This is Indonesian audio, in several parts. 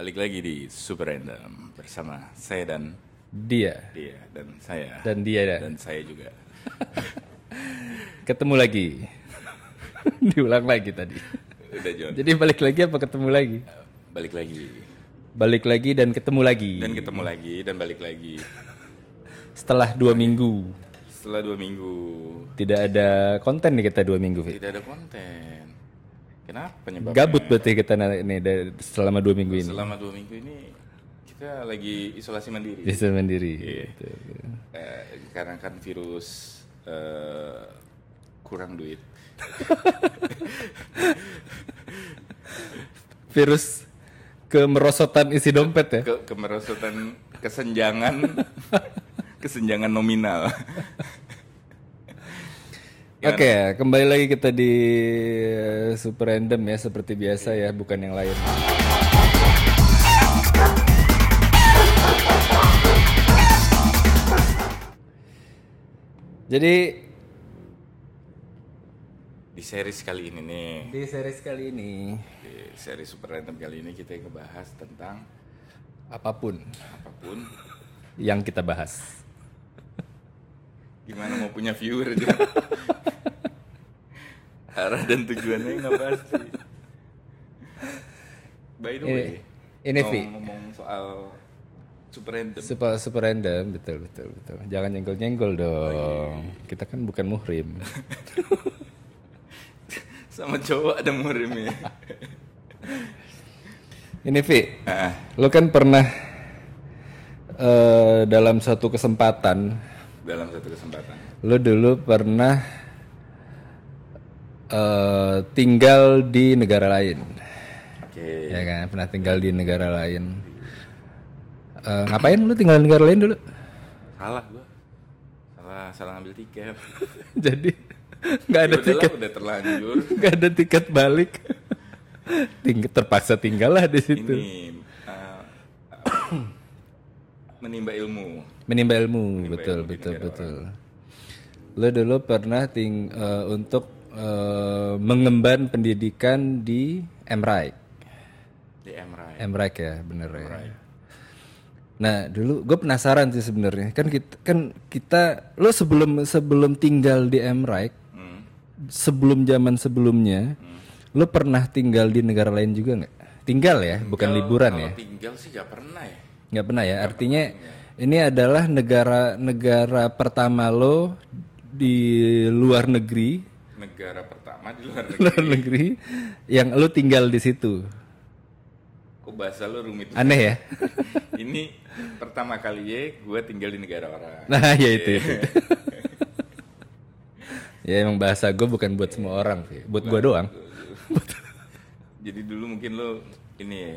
Balik lagi di Super Random bersama saya dan Dia dia dan saya dan dia ya. dan saya juga. Ketemu lagi. Diulang lagi tadi. Udah John. Jadi balik lagi apa ketemu lagi? Balik lagi Balik lagi dan ketemu lagi. dan ketemu lagi dan balik lagi Setelah dua minggu. setelah dua minggu Tidak ada konten nih kita dua minggu. Fit. tidak ada konten. Kenapa penyebabnya? Gabut berarti kita dari- selama dua minggu ini. Selama dua minggu ini kita lagi isolasi mandiri. Bisa mandiri. Iya. Gitu. Eh, karena kan virus eh, kurang duit. Virus kemerosotan isi dompet ya. Ke kemerosotan kesenjangan kesenjangan nominal. Oke, kembali lagi kita di eh, Super Random ya seperti biasa ya, bukan yang lain. Jadi Di series kali ini nih, di series kali ini di series Super Random kali ini kita ngebahas tentang apa pun apa pun yang kita bahas. gimana mau punya viewer aja. Arah dan tujuannya nggak pasti. By the way, Ini- ini, Vi. ngomong soal Super Random. Super super random, betul betul betul. Jangan nyenggol-nyenggol dong. Kita kan bukan muhrim. Sama cowok ada murimnya. Ini Vi, Ah, lo kan pernah eh, dalam satu kesempatan dalam satu kesempatan. Lo dulu pernah eh, tinggal di negara lain, Oke. ya kan? Pernah tinggal di negara lain. Eh, ngapain lo tinggal di negara lain dulu? Salah gua. Salah salah ngambil tiket. Jadi nggak ada Ya tiket, udah terlanjur. nggak ada tiket balik. Ting terpaksa tinggal lah di situ. Ini uh, uh, menimba ilmu. Menimba ilmu, betul ilmu betul betul. Lo dulu pernah ting eh, untuk eh, mengemban pendidikan di Emraik. di MRI. Emrek ya, bener ya. Nah dulu gue penasaran sih sebenarnya kan kita kan kita lo sebelum sebelum tinggal di Emrek Hmm. sebelum zaman sebelumnya lo pernah tinggal di negara lain juga nggak? Tinggal ya, bukan liburan ya? Tinggal sih gak pernah ya. Nggak pernah ya. Artinya ini adalah negara-negara pertama lo di luar negeri, Negara pertama di luar negeri. luar negeri yang lo tinggal di situ. Kok bahasa lu rumit. Aneh ya? Ini pertama kali ya gue tinggal di negara orang. Nah, ya itu. itu. ya emang bahasa gue bukan buat semua orang sih, buat gue doang. Jadi dulu mungkin lu ini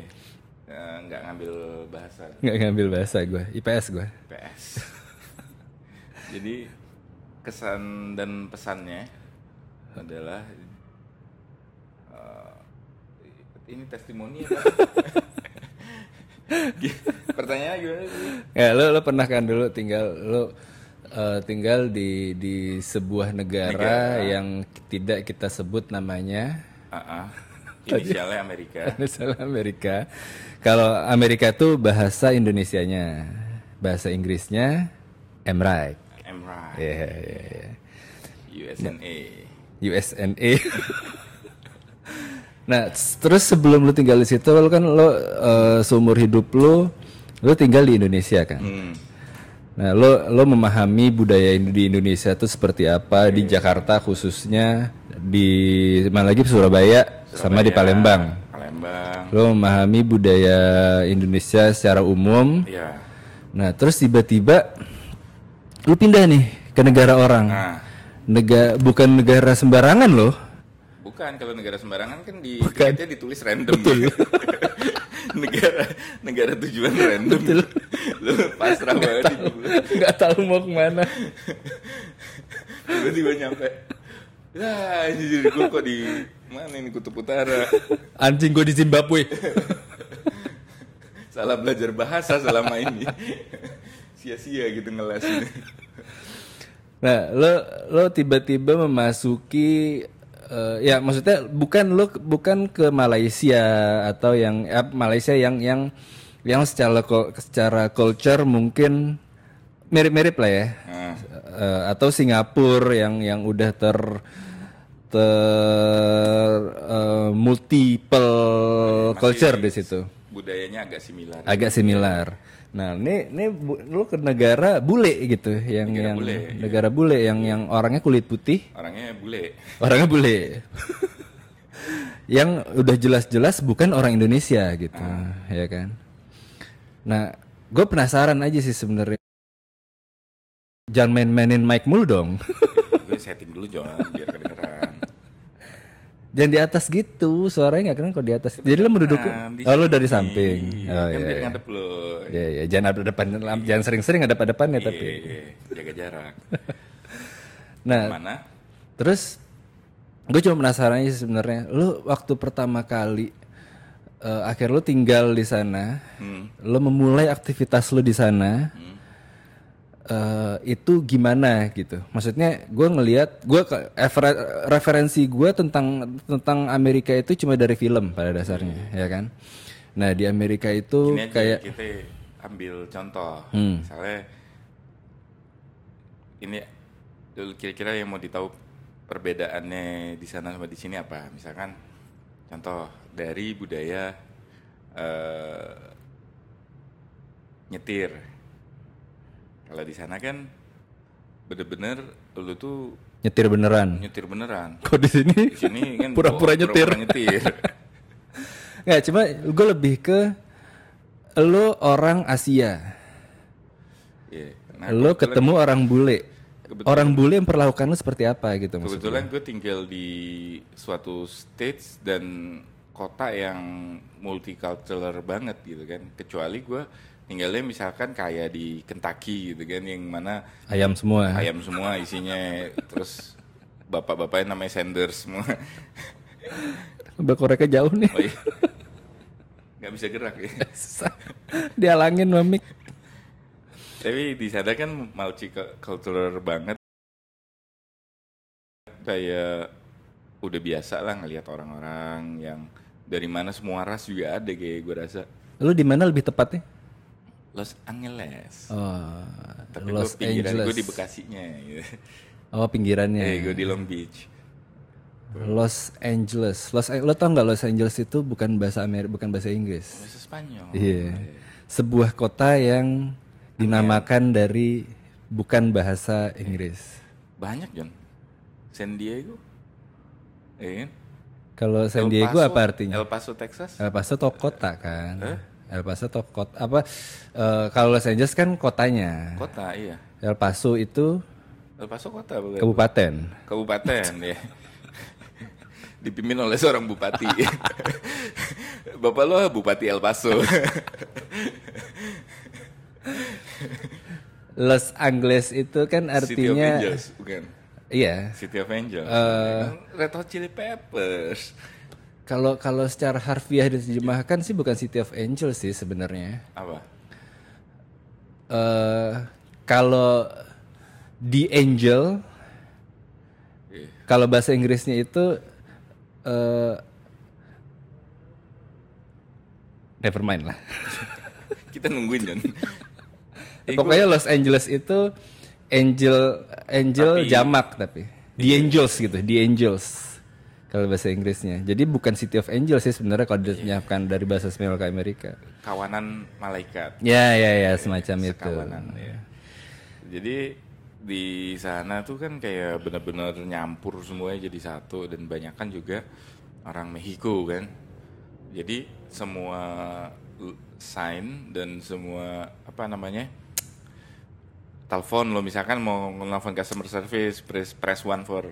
eh, nggak ngambil bahasa Nggak ngambil bahasa gue, IPS gue. PS. Jadi kesan dan pesannya adalah eh, ini testimoni apa? Pertanyaannya gimana sih? Ya lo lo pernah kan dulu tinggal lo eh, tinggal di di sebuah negara, yang tidak kita sebut namanya ah. Inisialnya Amerika. misalnya Amerika. Kalau Amerika tuh bahasa Indonesianya, bahasa Inggrisnya Emraik. MRI, Ya, ya, ya. USNA. USNA. nah, terus sebelum lu tinggal di situ, lu kan lo eh, seumur hidup lu, lu tinggal di Indonesia kan. Hmm. Nah, lo lo memahami budaya di Indonesia itu seperti apa di Jakarta khususnya di mana lagi Surabaya, sama di Palembang. Palembang. Lo memahami budaya Indonesia secara umum. Ya. Nah, terus tiba-tiba lu pindah nih ke negara orang. Nah, Negara bukan negara sembarangan loh. bukan kalau negara sembarangan kan di tiketnya ditulis random. negara negara tujuan random. Lu pasrah banget itu. nggak tahu mau ke mana Tiba-tiba nyampe. Ya, jadi gue kok di mana ini kutub utara. anjing gue di Zimbabwe Salah belajar bahasa selama ini. Sia-sia gitu ngeles ini. Nah lo lo tiba-tiba memasuki eh, ya maksudnya bukan lu bukan ke Malaysia atau yang ya, Malaysia yang yang yang secara secara culture mungkin mirip-mirip lah ya. Nah, Eh, atau Singapura yang yang udah ter ter eh, multiple culture di situ. budayanya agak similar. Agak similar. Nah, ini ini bu- lu ke negara bule gitu yang Negara yang bule, negara bule yang yang orangnya kulit putih, Orangnya bule. orangnya bule. yang udah jelas-jelas bukan orang Indonesia gitu, ya kan. Nah, gue penasaran aja sih sebenarnya. Jangan main-mainin mic mulu dong. Gue setting dulu John biar. Jangan di atas gitu, suaranya nggak keren kok di atas. Jadi lo menduduk, Nah, oh lo dari samping. Oh kan iya. biar iya. ngadep lo. Iya, iya. jangan ada depan, jangan sering-sering ada pada depannya tapi. Iya, jaga jarak. Nah, Mana? terus gue cuma penasaran sih sebenarnya. Lu waktu pertama kali eh, akhir lu tinggal di sana, Hmm. lu memulai aktivitas lu di sana. Eh, itu gimana gitu? Maksudnya gue ngelihat, gue referensi gue tentang tentang Amerika itu cuma dari film pada dasarnya, ya kan? Nah di Amerika itu Ini aja kayak kita ambil contoh. Hmm. Misalnya ini dulu kira-kira yang mau ditahu perbedaannya di sana sama di sini apa? Misalkan contoh dari budaya eh, nyetir. Kalau di sana kan bener-bener lu tuh nyetir beneran. nyetir beneran. Kok di sini? Di sini kan Pura-pura nyetir. pura-pura nyetir. Nggak, cuma gue lebih ke lo orang Asia. Iya. Nah, lo ketemu orang bule. kebetulan- Orang bule yang perlakukan lo seperti apa gitu maksudnya. Kebetulan gue tinggal di suatu states dan kota yang multicultural banget gitu kan. Kecuali gue tinggalnya misalkan kayak di Kentucky gitu kan, yang mana Ayam semua. ayam semua isinya, terus bapak-bapaknya namanya Sanders semua. Koreknya jauh nih. Oh iya. Gak bisa gerak ya. Susah. Dihalangin mamik. Tapi di sana kan multicultural banget. Kayak udah biasa lah ngelihat orang-orang yang dari mana semua ras juga ada kayak gue rasa. Lo di mana lebih tepatnya? Los Angeles. Oh, Tapi Los gue pinggiran Angeles. gue di Bekasinya. Gitu. Oh pinggirannya. Eh gue di Long Beach. Los Angeles. Los lo tau nggak Los Angeles itu bukan bahasa Amerika, bukan bahasa Inggris. Bahasa Spanyol. Iya. Sebuah kota yang dinamakan dari bukan bahasa Inggris. Banyak John. San Diego. Iya kan? Kalau San Diego apa artinya? El Paso, Texas. El Paso tuh kota kan. El Paso tuh kota apa? eh, kalau Los Angeles kan kotanya. Kota, iya. El Paso itu El Paso kota bukan? kabupaten. Kabupaten ya. Dipimpin oleh seorang bupati. Bapak lo Bupati El Paso. Los Angeles itu kan City of artinya Angels, bukan? iya. City of Angels. Eh. Red Hot Chili Peppers. Kalau kalau secara harfiah diterjemahkan sih bukan City of Angels sih sebenarnya. Apa? eh kalau The Angel Iya. kalau bahasa Inggrisnya itu eh never mind lah. Kita nungguin John. Eh, Pokoknya Los Angeles itu angel angel Tapi- jamak tapi The Angels gitu, The Angels kalau bahasa Inggrisnya. Jadi bukan City of Angels sih sebenarnya kalau diterjemahkan dari bahasa Spanyol ke Amerika. kawanan malaikat. Ya ya ya semacam itu. Sekawanan ya. Jadi di sana tuh kan kayak benar-benar nyampur semuanya jadi satu dan banyak kan juga orang Meksiko kan. Jadi semua sign dan semua apa namanya telepon lo misalkan mau nelfon customer service press press one for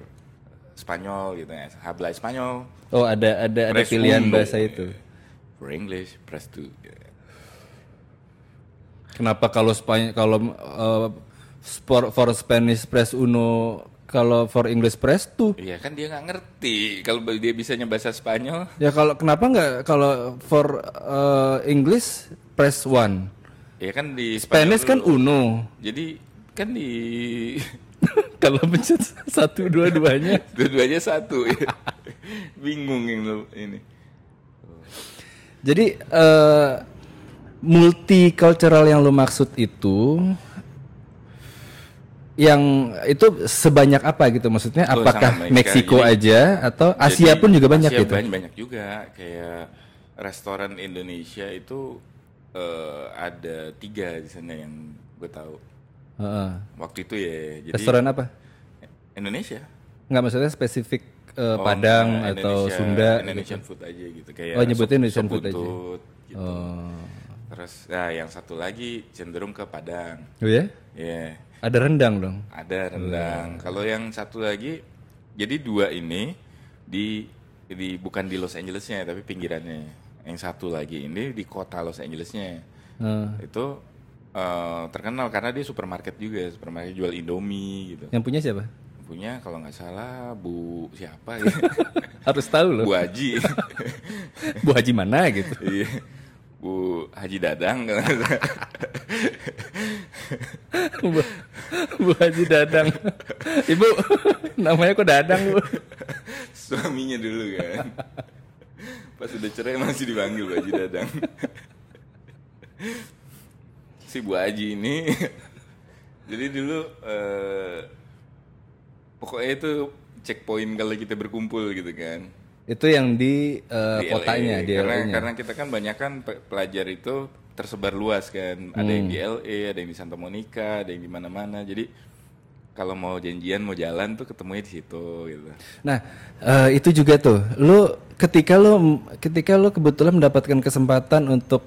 Spanyol gitu ya habla Spanyol Oh ada ada ada pilihan uno. bahasa itu. for English press two. Kenapa kalau Spanyol kalau uh, for, for Spanish press uno kalau for English press tuh? Iya kan dia nggak ngerti kalau dia bisanya bahasa Spanyol. Ya kalau kenapa nggak kalau for uh, English press one? Ya kan di Spanish kan uno. Jadi kan di Kalau pencet satu dua-duanya. Dua-duanya satu. ya. Bingung yang lu- ini. Jadi eh multicultural yang lu maksud itu yang itu sebanyak apa gitu maksudnya? Oh, Apakah. Meksiko aja atau Asia Jadi, pun juga banyak Asia gitu? banyak, banyak juga kayak restoran Indonesia itu eh, ada tiga di sana yang gue tahu Heeh. waktu itu ya. Jadi Restoran apa? Indonesia. Nggak maksudnya spesifik eh, Oh, Padang atau Indonesia- Sunda? Indonesian food aja gitu kayak. Oh, nyebutnya sop- Indonesian food aja. gitu. Oh. Terus ya yang satu lagi cenderung ke Padang. Oh ya? Ya. Ada rendang dong. Ada rendang. Kalau yang satu lagi, jadi dua ini di di bukan di Los Angelesnya tapi pinggirannya. Yang satu lagi ini di kota Los Angelesnya. Heeh. Itu eh, terkenal karena dia supermarket juga, supermarket jual Indomie gitu. Yang punya siapa? Punya kalau nggak salah Bu siapa ya? Harus tahu loh. Bu Haji. Bu Haji mana gitu. Iya. Bu Haji Dadang. Bu, Bu Haji Dadang. Ibu, namanya kok Dadang, Bu? suaminya dulu kan. Pas udah cerai masih dipanggil Bu Haji Dadang. Si Bu Haji ini jadi dulu eh, pokoknya itu checkpoint kalau kita berkumpul gitu kan. Itu yang di, eh, Di kotanya, LA. di karena, LA-nya. karena kita kan banyak kan pe- pelajar itu tersebar luas kan. Ada yang di Hmm. LA, ada yang di Santa Monica, ada yang di mana-mana. Jadi kalau mau janjian mau jalan tuh ketemunya di situ gitu. Nah, eh, itu juga tuh. Lu ketika lu ketika lu kebetulan mendapatkan kesempatan untuk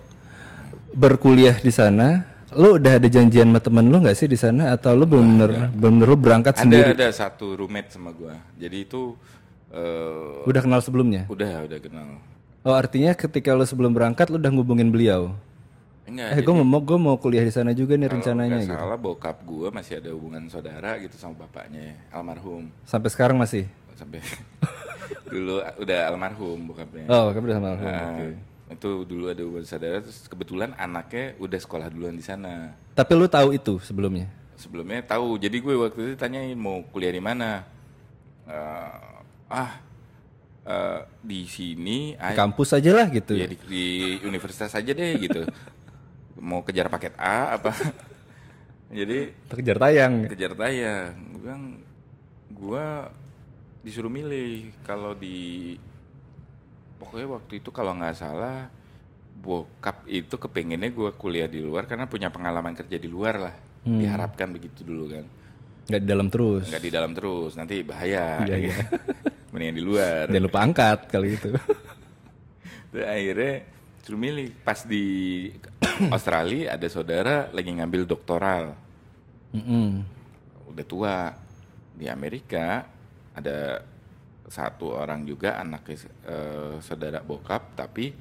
berkuliah di sana, lu udah ada janjian sama temen lu nggak sih di sana atau lu bener-bener bener lu berangkat Ada sendiri? ada satu roommate sama gua. Jadi itu eh, Udah kenal sebelumnya? udah udah kenal. Oh, artinya ketika lu sebelum berangkat lu udah ngubungin beliau. Enggak, Eh, gue mau gue mau kuliah di sana juga nih rencananya nggak gitu. salah bokap gua masih ada hubungan saudara gitu sama bapaknya almarhum Sampai sekarang masih. sampai dulu udah almarhum bokapnya. Oh, kamu udah almarhum. Nah, Oke. Itu dulu ada hubungan saudara terus kebetulan anaknya udah sekolah duluan di sana. Tapi lu tahu itu sebelumnya? sebelumnya tahu. Jadi gue waktu itu tanyain mau kuliah di mana? Eh, ah eh, di sini Di kampus aja lah gitu. ya di, di universitas aja deh gitu. Mau kejar paket A apa? Jadi Kejar tayang. kejar tayang. Gue bilang gue disuruh milih kalau di pokoknya waktu itu kalau nggak salah bokap itu kepengennya gue kuliah di luar karena punya pengalaman kerja di luar lah diharapkan begitu dulu kan Nggak di dalam terus. nggak di dalam terus nanti bahaya Iya, ya iya. kan? mendingan di luar Jangan lupa angkat kali itu. Terus akhirnya suruh milih pas di Australia ada saudara lagi ngambil doktoral Mm-mm. udah tua di Amerika ada satu orang juga anaknya eh, saudara bokap tapi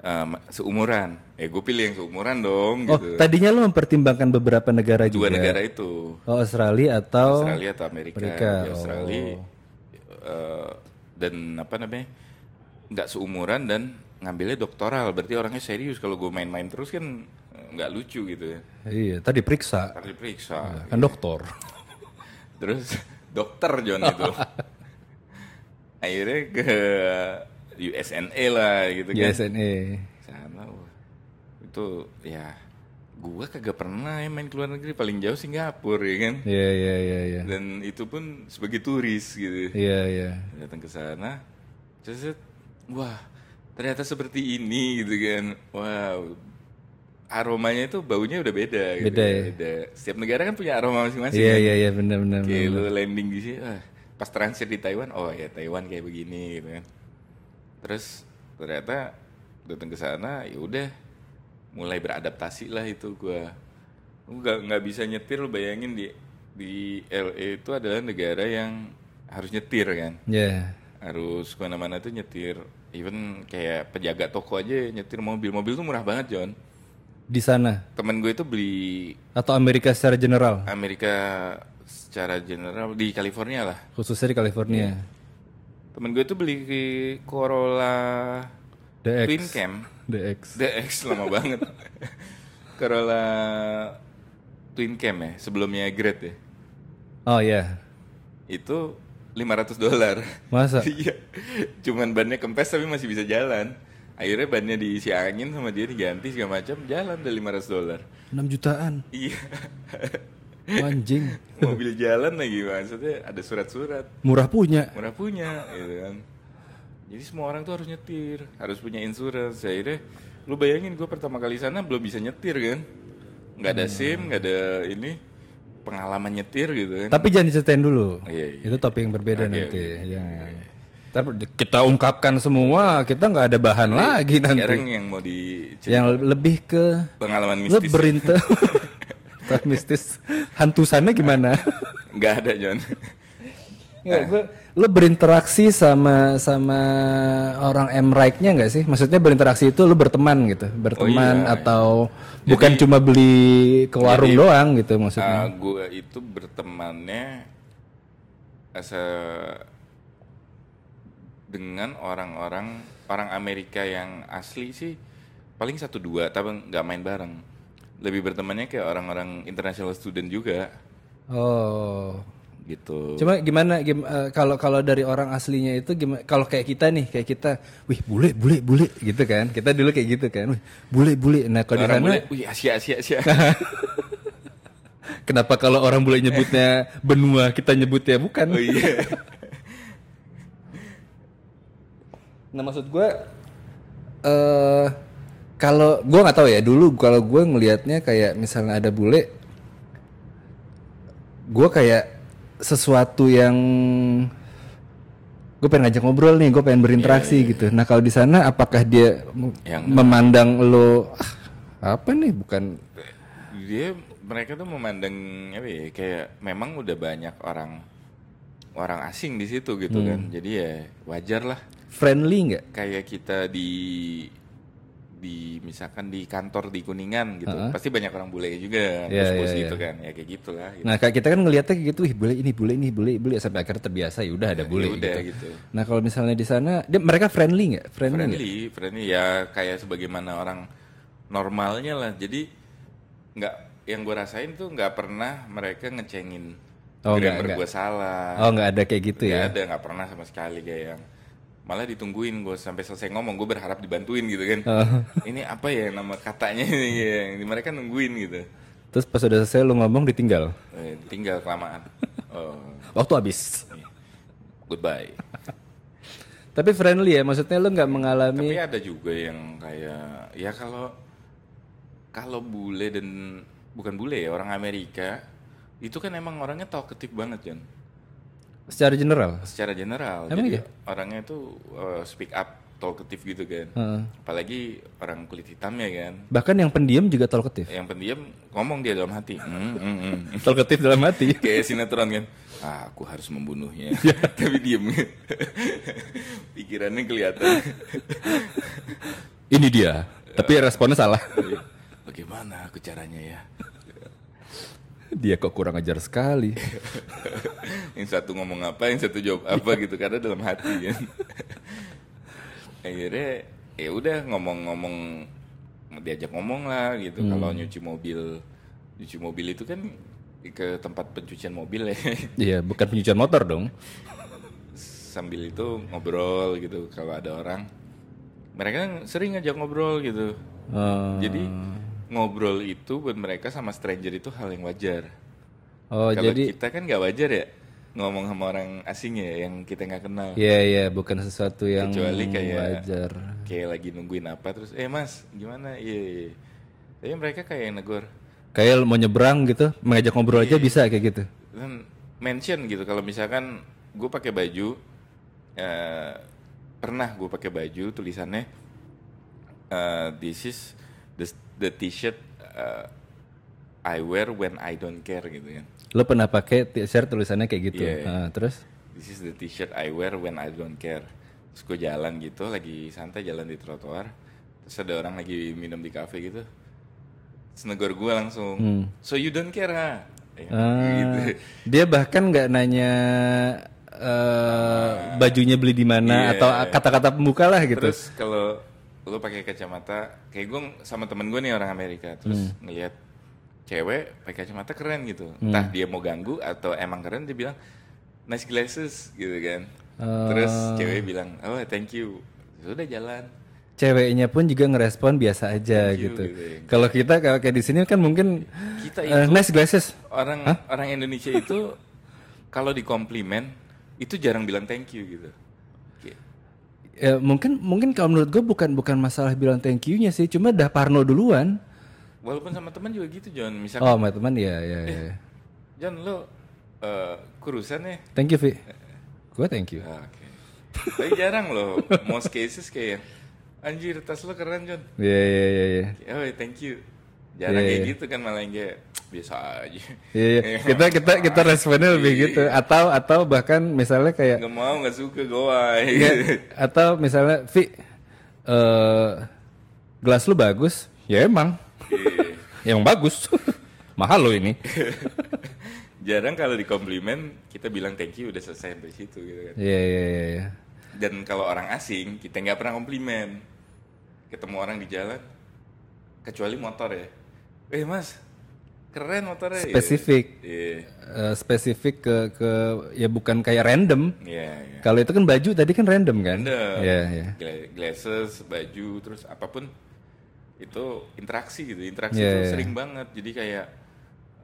em, seumuran. Eh gue pilih yang seumuran dong Oh, gitu. tadinya lu mempertimbangkan beberapa negara dua juga. negara itu. Oh, Australia atau Australia atau Amerika, Amerika, Di Australia oh. eh, dan apa namanya nggak seumuran dan ngambilnya doktoral. Berarti orangnya serius. Kalau gue main-main terus kan nggak lucu gitu ya. Iya, tadi periksa. harus diperiksa. Kan dokter. terus dokter John itu akhirnya ke USNA lah gitu kan YSNE. sana wah. itu ya gua kagak pernah ya main ke luar negeri paling jauh Singapura ya kan Iya, iya, iya, iya. dan itu pun sebagai turis gitu Iya, iya. datang ke sana terus wah ternyata seperti ini gitu kan wow aromanya itu baunya udah beda gitu Beda ya? beda setiap negara kan punya aroma masing-masing Iya, kan? iya, iya, benar benar. Kayak lu landing di sini, ah, pas transit di Taiwan, oh ya Taiwan kayak begini gitu kan. Terus ternyata datang ke sana, ya udah mulai beradaptasi lah itu gua. Gua nggak nggak bisa nyetir, lu bayangin di di LA itu adalah negara yang harus nyetir kan, Iya. harus ke mana-mana tuh nyetir. Even kayak penjaga toko aja nyetir mobil, mobil tuh murah banget John. Di sana Temen gue itu beli atau Amerika secara general, Amerika secara general di California lah. khususnya di California. Temen gue tuh beli Corolla DX. Twin Cam DX. DX lama banget Corolla Twin Cam ya sebelumnya Great ya Oh iya. itu 500 dolar. Masa? Iya. Cuman bannya kempes tapi masih bisa jalan. Akhirnya bannya diisi angin sama dia diganti segala macam, jalan udah 500 dolar. 6 jutaan. Iya. Anjing. Mobil jalan lagi maksudnya ada surat-surat. Murah punya. Murah punya gitu kan. Jadi semua orang tuh harus nyetir, harus punya insurance. Akhirnya lu bayangin gue pertama kali sana belum bisa nyetir kan. nggak ada SIM, nggak ada ini pengalaman nyetir gitu kan. Tapi jangan diceritain dulu. Iya, iya. Itu topik yang berbeda Oke, nanti. Ya. Ntar kita ungkapkan semua, kita nggak ada bahan lagi nanti. Sekarang yang mau di Yang lebih ke pengalaman mistis. berinter Tak mistis. Hantu sana gimana? Nggak ada John. Nggak, lo berinteraksi sama sama orang Emrike-nya nggak sih? Maksudnya berinteraksi itu lo berteman gitu, berteman iya. atau bukan cuma beli ke warung doang gitu maksudnya? gue itu bertemannya as a- dengan orang-orang orang Amerika yang asli sih paling satu dua tapi nggak main bareng. Lebih bertemannya kayak orang-orang international student juga Oh. gitu. Cuma gimana gim- eh, kalau kalau dari orang aslinya itu gimana kalau kayak kita nih kayak kita wih bule bule bule gitu kan kita dulu kayak gitu kan wih bule bule nah kalau di sana wih Asia Asia Asia. kenapa kalau orang bule nyebutnya benua kita nyebutnya bukan oh iya. nah maksud gue eh kalau gue nggak tahu ya dulu kalau gue ngelihatnya kayak misalnya ada bule gue kayak sesuatu yang gue pengen ngajak ngobrol nih gue pengen berinteraksi gitu. nah kalau di sana apakah dia Yang memandang lo ah, apa nih bukan? Dia mereka tuh memandang apa ya kayak memang udah banyak orang orang asing di situ gitu kan. Jadi ya wajar lah. Friendly nggak? Kayak kita di di misalkan di kantor di kuningan gitu. Pasti banyak orang bule juga Iya, bos-bos iya, gitu kan. Ya kayak gitulah gitu. nah kayak kita kan ngelihatnya kayak gitu ih bule ini bule ini bule bule. Sampai akhirnya terbiasa ya udah ada bule Ya udah gitu. gitu. Nah kalau misalnya di sana dia mereka friendly nggak? Friendly friendly friendly. Ya kayak sebagaimana orang normalnya lah. Jadi nggak yang gue rasain tuh nggak pernah mereka ngecengin Oh, grammar gue salah. Oh nggak ada kayak gitu Nggak ya? ada nggak pernah sama sekali kayak yang malah ditungguin gue sampai selesai ngomong gue berharap dibantuin gitu kan. Oh. ini apa ya nama katanya ini yang mereka nungguin gitu. Terus pas udah selesai lu ngomong ditinggal? Eh, tinggal kelamaan. Oh. Waktu habis. Iya. goodbye. Tapi friendly ya maksudnya lu nggak mengalami tapi ada juga yang kayak ya kalau kalau bule dan bukan bule ya orang Amerika itu kan emang orangnya talkative banget John secara general? Secara general. Emang jadi iya? orangnya itu uh, speak up talkative gitu kan. Heeh. apalagi orang kulit hitamnya kan. Bahkan yang pendiam juga talkative. Yang pendiam ngomong dia dalam hati. Hmm, hmm. talkative dalam hati. Kayak sinetron kan. Ah, aku harus membunuhnya. Tapi diem. Pikirannya kelihatan. Ini dia. Tapi responnya salah. Bagaimana aku caranya ya dia kok kurang ajar sekali. Yang satu ngomong apa yang satu jawab apa gitu karena dalam hati kan akhirnya ya udah ngomong-ngomong diajak ngomong lah gitu. Kalau nyuci mobil nyuci mobil itu kan ke tempat pencucian mobil ya. Iya bukan pencucian motor dong. Sambil itu ngobrol gitu kalau ada orang. Mereka sering ngajak ngobrol gitu. Eh, jadi ngobrol itu buat mereka sama stranger itu hal yang wajar. Oh kalau jadi kita kan nggak wajar ya ngomong sama orang asing ya yang kita nggak kenal. Iya iya bukan sesuatu yang Kecuali kayak- wajar. kayak lagi nungguin apa terus eh mas gimana? Iya iya tapi mereka kayak yang negor. Kayak mau nyebrang gitu, mengajak ngobrol aja bisa kayak gitu. dan mention gitu kalau misalkan gue pakai baju eh, pernah gue pakai baju tulisannya eh, this is the, the t-shirt eh, I wear when I don't care gitu kan Lo pernah pakai t-shirt tulisannya kayak gitu. Iya. Ah, terus This is the t-shirt I wear when I don't care. Terus gue jalan gitu, lagi santai jalan di trotoar. Terus ada orang lagi minum di cafe gitu. Terus negor gue langsung, so you don't care ha? Ya, Hmm. Ah, gitu. dia bahkan nggak nanya eh, bajunya beli di mana Iya. atau kata-kata pembuka lah gitu. Terus kalau lo pakai kacamata, kayak gue sama temen gue nih orang Amerika, terus Hmm. ngeliat cewek pakai kacamata keren gitu. Hmm. Entah dia mau ganggu atau emang keren dia bilang nice glasses gitu kan. Oh. Terus cewek bilang oh thank you. Sudah jalan. Ceweknya pun juga ngerespon biasa aja you, gitu. gitu ya. Kalau kita kalau kayak di sini kan mungkin Kita eh, itu nice glasses. orang orang Indonesia itu kalau dikomplimen itu jarang bilang thank you gitu. Ya, mungkin mungkin kalau menurut gue bukan bukan masalah bilang thank you-nya sih, cuma dah parno duluan. Walaupun sama teman juga gitu John. Misalkan Oh, sama teman ya ya ya. John lo eh, kurusan ya. Thank you, Vi. Gue thank you. Ah, Oke. Tapi jarang loh. Most cases kayak anjir tas lo keren John. Iya iya iya iya. Oh thank you. Jarang Iya, kayak iya. gitu kan malah yang kayak biasa aja. Iya, iya. kita kita kita responnya lebih gitu atau atau bahkan misalnya kayak Nggak mau nggak suka goai. Iya, atau misalnya Vi eh gelas lu bagus ya emang Iya. emang bagus mahal lo ini Jarang kalau dikomplimen kita bilang thank you udah selesai sampai situ gitu kan. iya iya iya iya. Dan kalau orang asing kita nggak pernah komplimen. Ketemu orang di jalan, kecuali motor ya. Eh mas, keren motornya. Gitu. Spesifik. Iya, Eh, spesifik ke ke ya bukan kayak random iya, iya. kalau itu kan baju tadi kan random kan Random. iya iya Gla- Glasses, baju, terus apa pun itu interaksi gitu. Interaksi Iya, itu iya. sering banget. Jadi kayak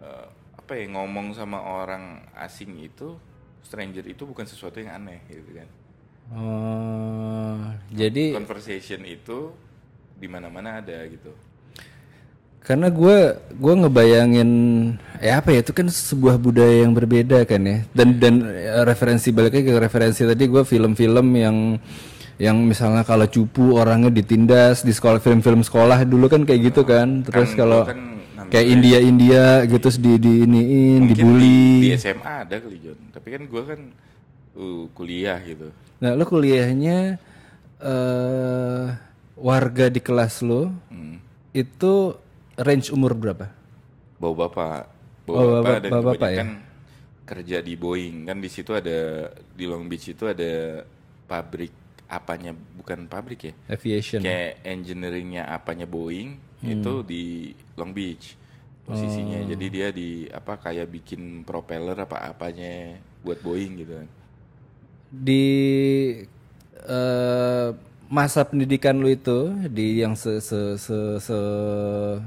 eh, apa ya ngomong sama orang asing itu, stranger itu bukan sesuatu yang aneh gitu kan. oh jadi Conversation itu di mana-mana ada gitu. Karena gue gue ngebayangin ya apa ya itu kan sebuah budaya yang berbeda kan ya dan dan eh, referensi baliknya ke referensi tadi gue film-film yang yang misalnya kalau cupu orangnya ditindas di sekolah film-film sekolah dulu kan kayak gitu kan terus Kan kalau kan kayak India India gitu di di iniin dibully Di, di SMA ada kali John. Tapi kan gue kan uh, kuliah gitu. nah lo kuliahnya eh warga di kelas lo Hmm. itu range umur berapa? Bawa bapak, bawa Oh, bapak bapak- dan bapak bapak ya? kebanyakan kerja di Boeing. Kan di situ ada di Long Beach itu ada pabrik apanya? Bukan pabrik ya? Aviation. Kayak engineeringnya apanya Boeing Hmm. itu di Long Beach posisinya. Oh. jadi dia di apa kayak bikin propeller apa apanya buat Boeing gitu kan. Di eh, masa pendidikan lu itu di yang se, se, se, se-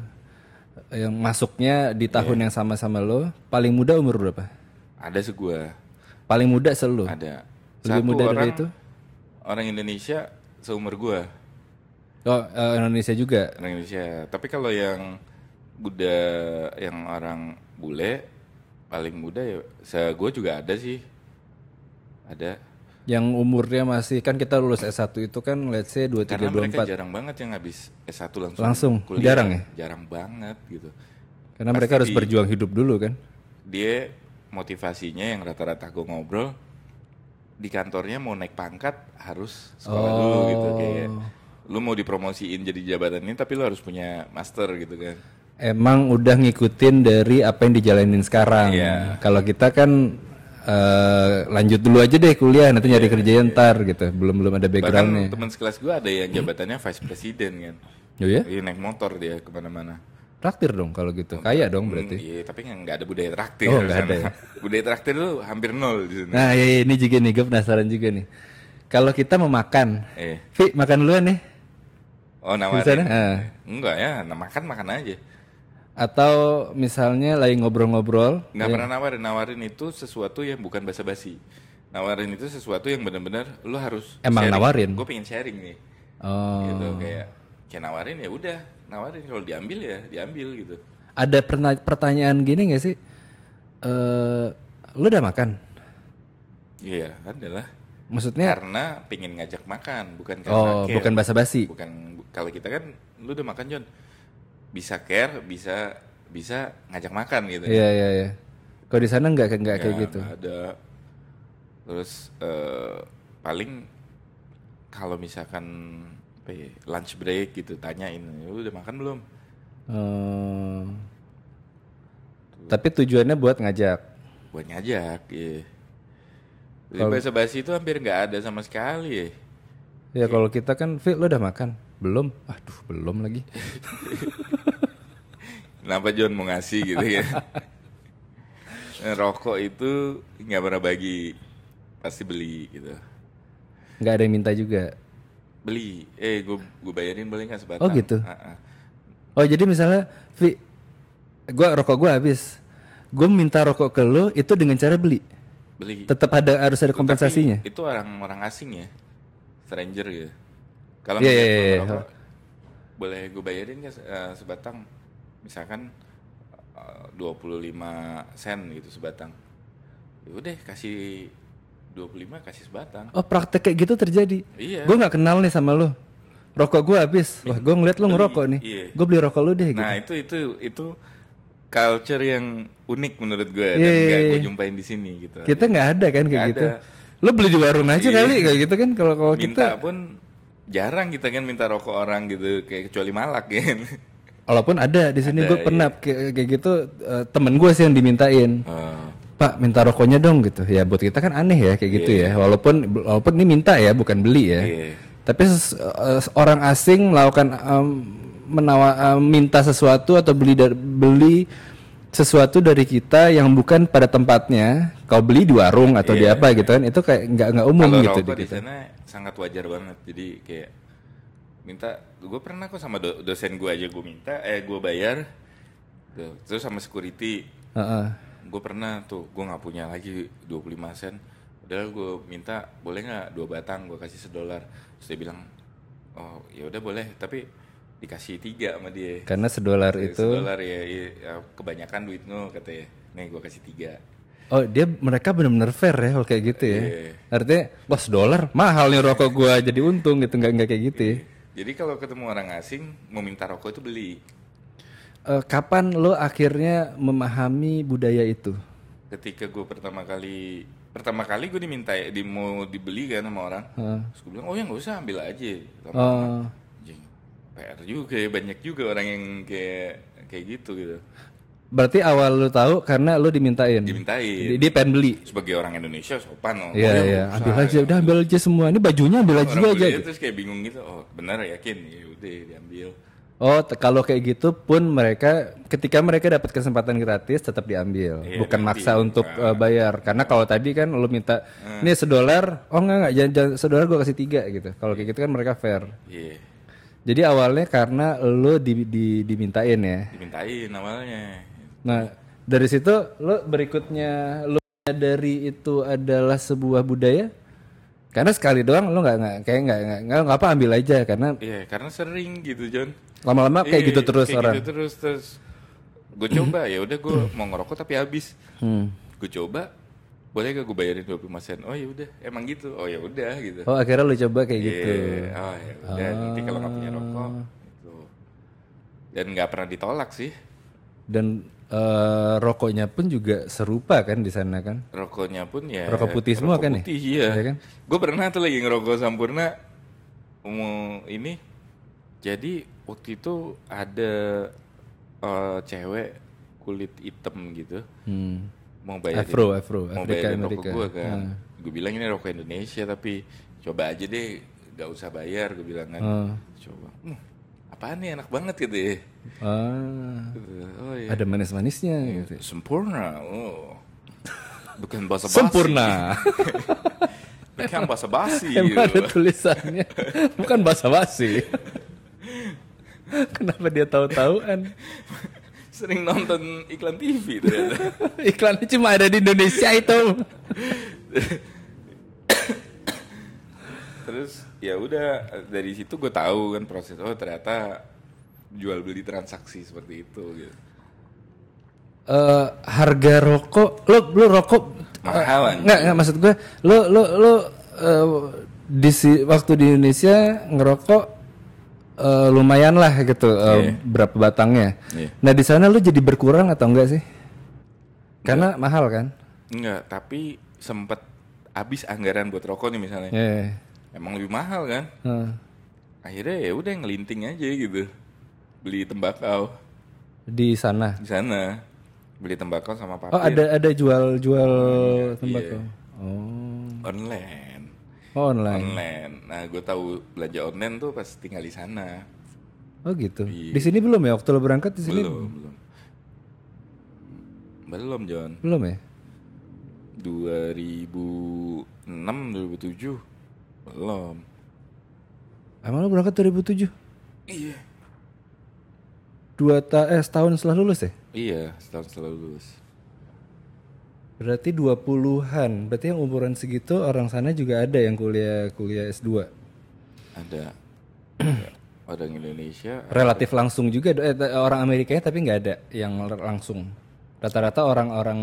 yang masuknya di tahun yang sama sama lo paling muda umur berapa? Ada segua paling muda selalu ada. Lebih muda dari orang itu? orang Indonesia seumur gua. Oh eh, Indonesia juga? Orang Indonesia. Tapi kalau yang Buddha yang orang bule paling muda ya saya gue juga ada sih. Ada yang umurnya masih kan kita lulus S1 itu kan let's say 23 karena mereka 24 jarang banget yang habis S1 langsung Langsung? kuliah. Jarang ya? jarang banget gitu karena mereka harus di- berjuang hidup dulu kan dia motivasinya yang rata-rata gue ngobrol di kantornya mau naik pangkat harus sekolah dulu gitu kayak lu mau dipromosiin jadi jabatan ini tapi lu harus punya master gitu kan emang udah ngikutin dari apa yang dijalanin sekarang. Iya. Kalau kita kan eh, lanjut dulu aja deh kuliah, nanti nyari kerja ntar gitu. Belum belum ada backgroundnya. teman sekelas gue ada yang jabatannya vice president kan Oh ya? Iya naik motor dia ke mana-mana Traktir dong kalau gitu. Kaya dong berarti. Hmm, Iya, tapi nggak ada budaya traktir. Oh, nggak ada ya? budaya traktir tuh hampir nol di sana. Nah, iya, iya, ini juga nih, gue penasaran juga nih. Kalau kita mau makan, Eh, Vi makan duluan nih. oh nawarin. sana? Ah. Enggak ya, nah, makan makan aja. Atau misalnya lagi ngobrol-ngobrol, Nggak pernah nawarin. Nawarin itu sesuatu yang bukan basa-basi. Nawarin itu sesuatu yang benar-benar lu harus Emang nawarin? Gue pengen sharing nih. oh, Gitu kayak kayak nawarin ya udah, nawarin kalau diambil ya diambil gitu. ada perna- pertanyaan gini gak sih? Eh, lu udah makan? Iya, adalah Maksudnya, karena pengen ngajak makan, bukan karena oh, care. bukan basa-basi. bukan bu- kalau kita kan lu udah makan John bisa care bisa bisa ngajak makan gitu Iya, iya, iya. Kalau di sana nggak nggak kayak Ya, gitu. nggak ada terus eh, paling kalau misalkan apa ya, lunch break gitu tanyain lu udah makan belum Oh. Tapi tujuannya buat ngajak. buat ngajak ya Jadi bahasa basi itu hampir nggak ada sama sekali ya Ya kalau kita kan, Fit lo udah makan? Belum? Aduh, belum lagi. kenapa John mau ngasih gitu ya? Rokok itu nggak pernah bagi pasti beli gitu. Nggak ada yang minta juga? Beli. Eh gue gue bayarin boleh nggak sebatang? Oh, gitu? Ah. oh jadi misalnya Vi gua rokok gua habis. Gue minta rokok ke lo itu dengan cara beli? Beli. Tetap ada harus ada kompensasinya? Tapi itu orang orang asing ya? Stranger gitu kalau gua iya. ngerokok, boleh gue bayarin nggak eh, sebatang misalkan eh, 25 sen gitu sebatang ya udah kasih 25 kasih sebatang oh praktek kayak gitu terjadi Iya. gue nggak kenal nih sama lo rokok gue habis wah gue ngeliat lo ngerokok nih Iya. gue beli rokok lo deh gitu nah itu itu itu culture yang unik menurut gue dan Iya, iya, nggak gue iya. jumpain di sini gitu kita nggak ada kan kayak Nggak gitu ada. lo beli di warung aja Iya. kali kayak gitu kan kalau kalau kita pun jarang kita kan minta rokok orang gitu kayak kecuali malak kan. Walaupun ada di sini gue pernah kayak, kayak gitu eh, temen gue sih yang dimintain. Oh, Pak minta rokoknya dong gitu. Ya buat kita kan aneh ya kayak gitu ya. Walaupun walaupun ini minta ya bukan beli ya. Iya. tapi eh, orang asing melakukan em, menawa em, minta sesuatu atau beli dar- beli sesuatu dari kita yang bukan pada tempatnya kau beli di warung atau di apa gitu kan itu kayak nggak nggak umum Kalau gitu di sana sangat wajar banget. Jadi kayak minta, gue pernah kok sama do- dosen gue aja gue minta, eh gue bayar, tuh, terus sama security, Heeh. gue pernah tuh, gue nggak punya lagi 25 sen, udah gue minta boleh nggak dua batang, gue kasih sedolar, terus dia bilang, oh ya udah boleh, tapi dikasih tiga sama dia. karena sedolar itu Sedolar ya, ya, ya, kebanyakan duit lo katanya, nih gue kasih tiga. Oh dia mereka benar-benar fair ya kalau kayak gitu ya. Iya. Artinya wah dolar mahal nih rokok gua jadi untung gitu nggak nggak kayak gitu ya. Jadi kalau ketemu orang asing mau minta rokok itu beli. Eh, kapan lo akhirnya memahami budaya itu? ketika gue pertama kali pertama kali gue diminta di mau dibeli kan sama orang Heeh. terus gue bilang oh ya nggak usah ambil aja Oh, anjing, PR juga ya banyak juga orang yang kayak kayak gitu gitu berarti awal lo tahu karena lo dimintain. dimintain Dia, dia pengen beli. sebagai orang Indonesia sopan loh Iya Oh, ya, iya, ambil aja, udah ambil aja semua. Ini bajunya ambil aja orang aja. beli terus kayak bingung gitu oh benar yakin ya udah diambil Oh, kalau kayak gitu pun mereka ketika mereka dapat kesempatan gratis tetap diambil, Iya, bukan diambil. maksa untuk eh, bayar. Karena kalau tadi kan lo minta, ini sedolar, oh enggak enggak, jangan, jangan sedolar gua kasih tiga gitu. Kalau kayak gitu kan mereka fair. iya Jadi awalnya karena lo di, di- dimintain ya. dimintain awalnya Nah dari situ lo berikutnya lo dari itu adalah sebuah budaya. Karena sekali doang lo nggak nggak kayak nggak nggak nggak apa ambil aja karena iya karena sering gitu John lama-lama kayak Iya, gitu terus kayak orang. gitu terus terus gue coba ya udah gue mau ngerokok tapi habis Hmm. gue coba boleh gak gue bayarin 25 sen? Oh ya udah. Emang gitu? Oh ya udah gitu. Oh akhirnya lo coba kayak gitu. Iya, oh ya udah. Nanti kalau nggak punya rokok gitu. Dan nggak pernah ditolak sih. Dan eh, rokoknya pun juga serupa kan di sana kan? rokoknya pun ya Rokok putih semua rokok kan ya? putih, iya, Iya kan? gue pernah tuh lagi ngerokok sampurna. Mau ini. Jadi waktu itu ada eh, cewek kulit hitam gitu. Hmm. Mau bayarin Afro, Afro, mau Afrika bayarin Amerika. rokok gue kan Ah. gue bilang ini rokok Indonesia tapi coba aja deh gak usah bayar gue bilang kan Ah. coba hmm, apaan nih enak banget gitu ya Gitu. oh iya ada manis-manisnya gitu. sempurna oh bukan bahasa basi Sempurna. bukan bahasa basi Emang ada gitu. tulisannya, bukan bahasa basi. Kenapa dia tahu-tahuan? Sering nonton iklan TV ternyata Iklannya cuma ada di Indonesia itu. terus ya udah dari situ gue tahu kan proses oh ternyata jual beli transaksi seperti itu gitu. Eh, harga rokok, lo lo rokok Mahal, eh, nggak nggak maksud gue, lo lo lo eh, di waktu di Indonesia ngerokok eh, lumayan lah gitu eh, berapa batangnya. Iya. Nah di sana lo jadi berkurang atau enggak sih? Karena mahal kan? Enggak, tapi sempet habis anggaran buat rokok nih misalnya. Iya. Emang lebih mahal kan? Heeh. Akhirnya ya udah ngelinting aja gitu. Beli tembakau di sana. di sana. Beli tembakau sama papir Oh ada ada jual jual Iya. tembakau. Oh. online. Oh, online. Online. Nah, gue tahu belanja online tuh pas tinggal di sana. Oh gitu. Iya. Di sini belum ya waktu lo berangkat di sini? Belum, belum. Belum John. Belum ya? 2006 2007 belum. Emang lo berangkat 2007? Iya. Dua ta eh setahun setelah lulus ya? Iya, setahun setelah lulus. Berarti 20-an. Berarti yang umuran segitu orang sana juga ada yang kuliah kuliah S2. Ada orang Indonesia Relatif langsung juga eh, orang Amerikanya tapi nggak ada yang langsung. Rata-rata orang-orang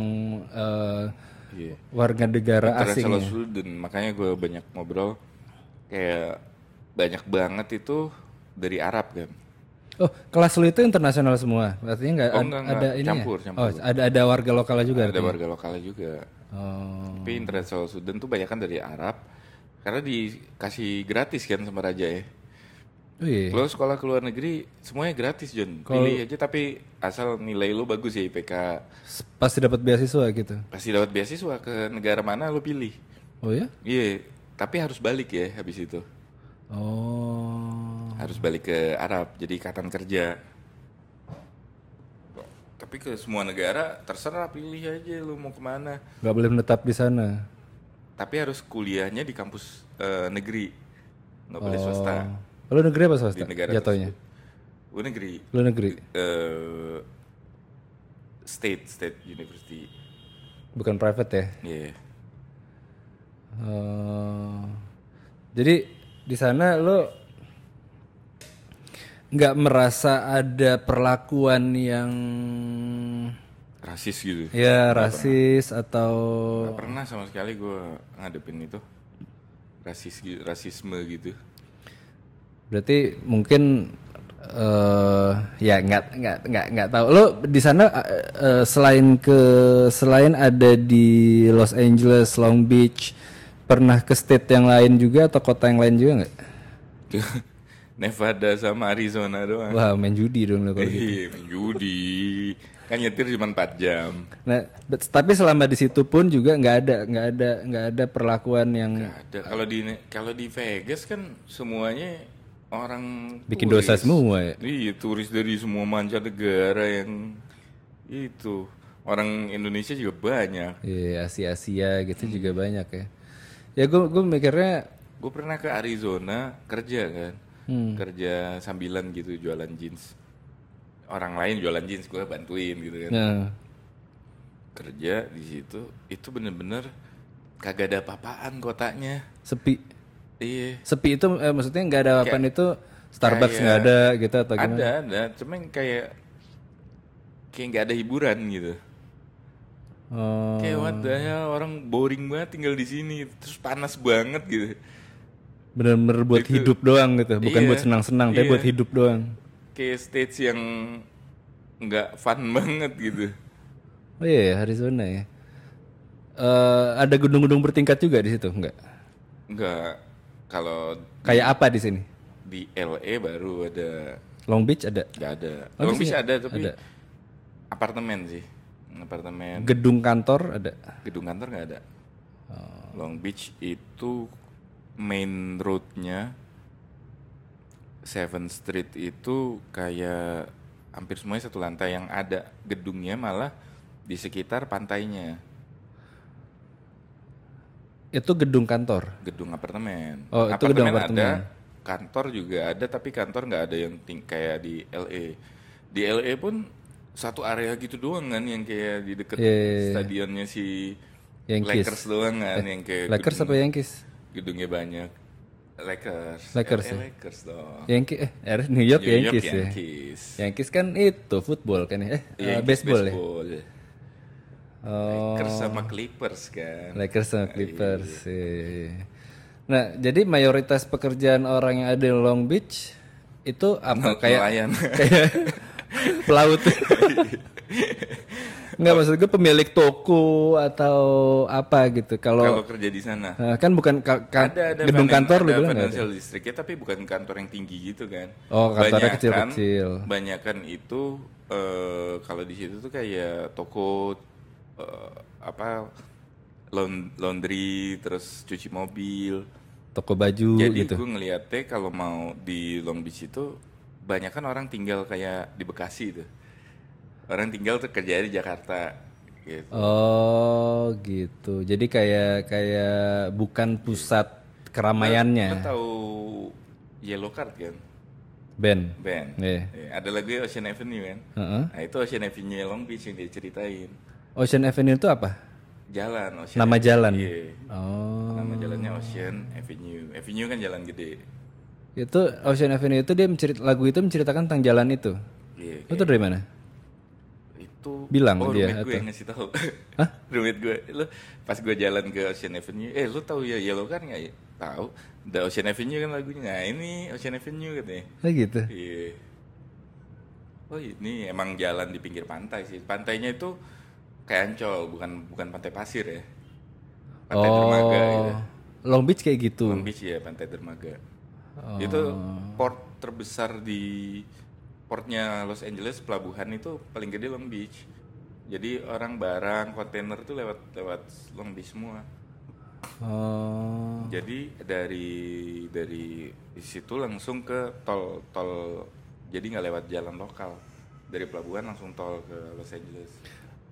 eh, iya. warga negara asing. International ya. student, makanya gue banyak ngobrol kayak banyak banget itu dari Arab kan. Oh, kelas lu itu internasional semua. Artinya nggak Oh, ad- enggak, ada enggak. ini Campur, ya? campur. Oh, ada ada warga lokal juga Ada artinya? warga lokalnya juga. Oh. Tapi international student tuh banyak kan dari Arab karena dikasih gratis kan sama raja ya. Oh iya. Lo sekolah ke luar negeri semuanya gratis John. Pilih aja tapi asal nilai lo bagus ya IPK. Pasti dapat beasiswa gitu. Pasti dapat beasiswa ke negara mana lo pilih. Oh ya? Iya, tapi harus balik ya habis itu. Oh. Harus balik ke Arab jadi ikatan kerja. Tapi ke semua negara terserah pilih aja lo mau ke mana. Gak boleh menetap di sana. Tapi harus kuliahnya di kampus eh, negeri, nggak boleh swasta. Oh. Lu negeri apa Di swasta? negara Jatuhnya. Gue negeri, Lu negeri. eh, state state university. Bukan private ya? Iya. Oh. Jadi di sana lo nggak merasa ada perlakuan yang Rasis gitu. ya rasis atau Gak pernah sama sekali gue ngadepin itu rasis rasisme gitu. berarti mungkin eh ya nggak nggak nggak nggak tahu lo di sana eh, selain ke selain ada di Los Angeles Long Beach pernah ke state yang lain juga atau kota yang lain juga nggak Nevada sama Arizona doang. wah main judi dong lo kalau gitu Iya, main judi. Kan nyetir cuma 4 jam. Nah, bet- tapi selama di situ pun juga nggak ada nggak ada nggak ada perlakuan yang Ada kalau di kalau di Vegas kan semuanya orang bikin turis. dosa semua ya. Iya, turis dari semua mancanegara yang itu. Orang Indonesia juga banyak. Iya, Asia-Asia gitu juga banyak ya. Ya gue gue mikirnya Gue pernah ke Arizona kerja kan. Hmm. Kerja sambilan gitu jualan jeans. Orang lain jualan jeans gue bantuin gitu kan. nah, Kerja di situ itu bener-bener kagak ada apa-apaan kotanya. sepi. Iya. Sepi itu eh, maksudnya nggak ada apaan itu Starbucks nggak ada gitu atau gimana? Ada, ada. Cuman kayak kayak nggak ada hiburan gitu. Oh, Kayak what the hell, orang boring banget tinggal di sini, terus panas banget gitu. Bener-bener buat hidup doang gitu, bukan Iya, buat senang-senang, tapi iya. buat hidup doang. Kayak stage yang nggak fun banget gitu. Oh iya, ya, Arizona ya. Eh, ada gedung-gedung bertingkat juga di situ, enggak? Nggak kalau Kayak apa di sini? di LA baru ada Long Beach ada. nggak ada. Oh, Long di Beach sini ada tapi ada. apartemen sih. Apartemen Gedung kantor ada. gedung kantor nggak ada. Oh. Long Beach itu main roadnya Seven Street itu kayak hampir semuanya satu lantai yang ada gedungnya malah di sekitar pantainya Itu gedung kantor. gedung apartemen. Oh, itu gedung apartemen. ada, kantor juga ada tapi kantor nggak ada yang ting kayak di LA. Di LA pun satu area gitu doang kan yang kayak di deket Iya, iya, iya. stadionnya si Yankees. Lakers doang kan yang kayak Lakers gedung- apa Yankees? Gedungnya banyak. Lakers. Lakers LA ya? Lakers dong. Yankee eh er, New York New York Yankees, ya. Yankees. Yankees kan itu football kan ya. Eh, eh, Yankees baseball, ya. baseball. Oh, Lakers sama Clippers kan. Lakers sama Clippers. iya. Nah, jadi mayoritas pekerjaan orang yang ada di Long Beach itu apa kayak kayak pelaut. Enggak maksud gue pemilik toko atau apa gitu. Kalau Kalau kerja di sana. Nah, kan bukan ka- ka- ada ada gedung kantor lu ada bilang ada? financial districtnya tapi bukan kantor yang tinggi gitu kan Oh, kantornya kecil-kecil. banyakan itu eh, kalau di situ tuh kayak toko eh, apa laun- laundry terus cuci mobil Toko baju jadi gitu. gue ngeliatnya kalau mau di Long Beach itu banyak kan orang tinggal kayak di Bekasi tuh orang tinggal tuh kerja di Jakarta gitu. Oh gitu. Jadi kayak kayak bukan pusat keramaiannya. Lo tahu Yellow Card kan? Ben. Band. Iya. Iya, Ada lagu Ocean Avenue kan? Heeh. Nah itu Ocean Avenue Long Beach yang dia ceritain. Ocean Avenue itu apa? Jalan Ocean. Nama jalan. Iya. Oh. Nama jalannya Ocean Avenue. Avenue kan jalan gede. Itu Ocean Avenue itu dia mencerit lagu itu menceritakan tentang jalan itu. Iya. Itu dari mana? Itu Bilang oh, dia, roommate gue yang ngasih tahu. Hah? roommate gue. Lu pas gue jalan ke Ocean Avenue, eh lu tahu ya Yellow kan nggak ya? Tahu. The Ocean Avenue kan lagunya. Nah, ini Ocean Avenue katanya. Oh gitu. Iya. Oh ini emang jalan di pinggir pantai sih. Pantainya itu kayak Ancol, bukan bukan pantai pasir ya. Pantai Dermaga gitu. Oh. Long Beach kayak gitu. Long Beach ya, pantai Dermaga. Oh. Itu port terbesar di portnya Los Angeles, pelabuhan itu paling gede Long Beach. Jadi orang barang kontainer tuh lewat lewat Long Beach semua. Oh. Jadi dari dari situ langsung ke tol tol jadi nggak lewat jalan lokal dari pelabuhan langsung tol ke Los Angeles.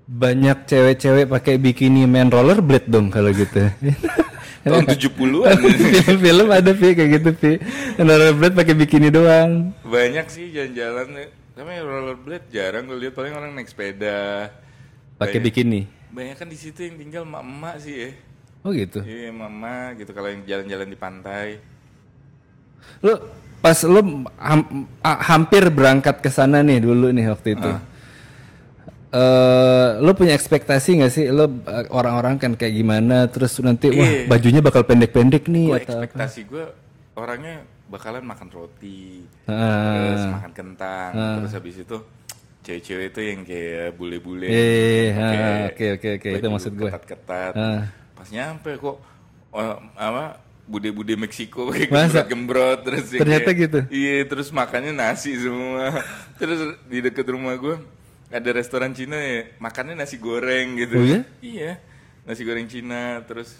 Banyak cewek-cewek pakai bikini main rollerblade dong kalau gitu. Tahun 70-an. Film-film ada Pi kayak gitu Pi. Rollerblade pakai bikini doang. Banyak sih jalan-jalan tapi rollerblade jarang gue lihat paling orang naik sepeda. Pakai bikini. Banyak kan di situ yang tinggal emak-emak sih ya. Oh gitu. Iya mama gitu kalau yang jalan-jalan di pantai. Lu pas lu ham- hampir berangkat ke sana nih dulu nih waktu itu. Eh, lu punya ekspektasi nggak sih lu eh, orang-orang kan kayak gimana terus nanti wah Iya. bajunya bakal pendek-pendek nih Gue atau ekspektasi gue orangnya bakalan makan roti, Ah. terus makan kentang, terus habis itu cewek-cewek itu yang kayak bule-bule. Pakai ah, oke, oke, oke, itu maksud gue. Ketat-ketat. Ah. Pas nyampe kok oh, apa bude-bude Meksiko Masa? gembrot-gembrot terus yang Ternyata kayak- gitu? Iya, terus makannya nasi semua. terus di deket rumah gue ada restoran Cina ya, makannya nasi goreng gitu. Oh iya? Iya, nasi goreng Cina terus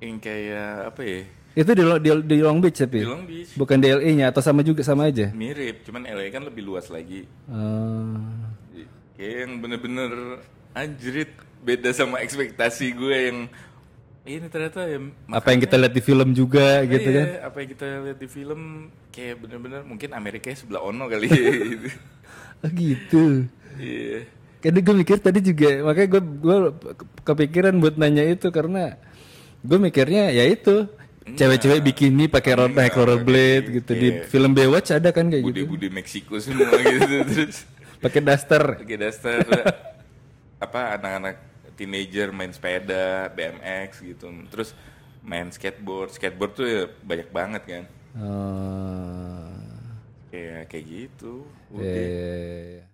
yang kayak apa ya? itu di, di, di Long Beach tapi Di Long Beach. bukan DLE-nya atau sama juga sama aja. Mirip, cuman LA kan lebih luas lagi. Ah. Kayak yang bener-bener anjrit beda sama ekspektasi gue yang ini ternyata ya apa yang kita lihat di film juga gitu iya, kan? apa yang kita lihat di film kayak bener-bener mungkin Amerika sebelah ono kali ya gitu. Oh gitu. Iya. Karena gue mikir tadi juga makanya gue gue kepikiran buat nanya itu karena gue mikirnya ya itu cewek-cewek bikini pakai roller naik rollerblade gitu. Di Iya. film Baywatch ada kan kayak gitu? Bude-bude Meksiko semua gitu terus pakai daster. Pakai daster. Apa anak-anak teenager main sepeda BMX gitu. Terus main skateboard. Skateboard tuh ya banyak banget kan. Oh, kayak kayak gitu eh,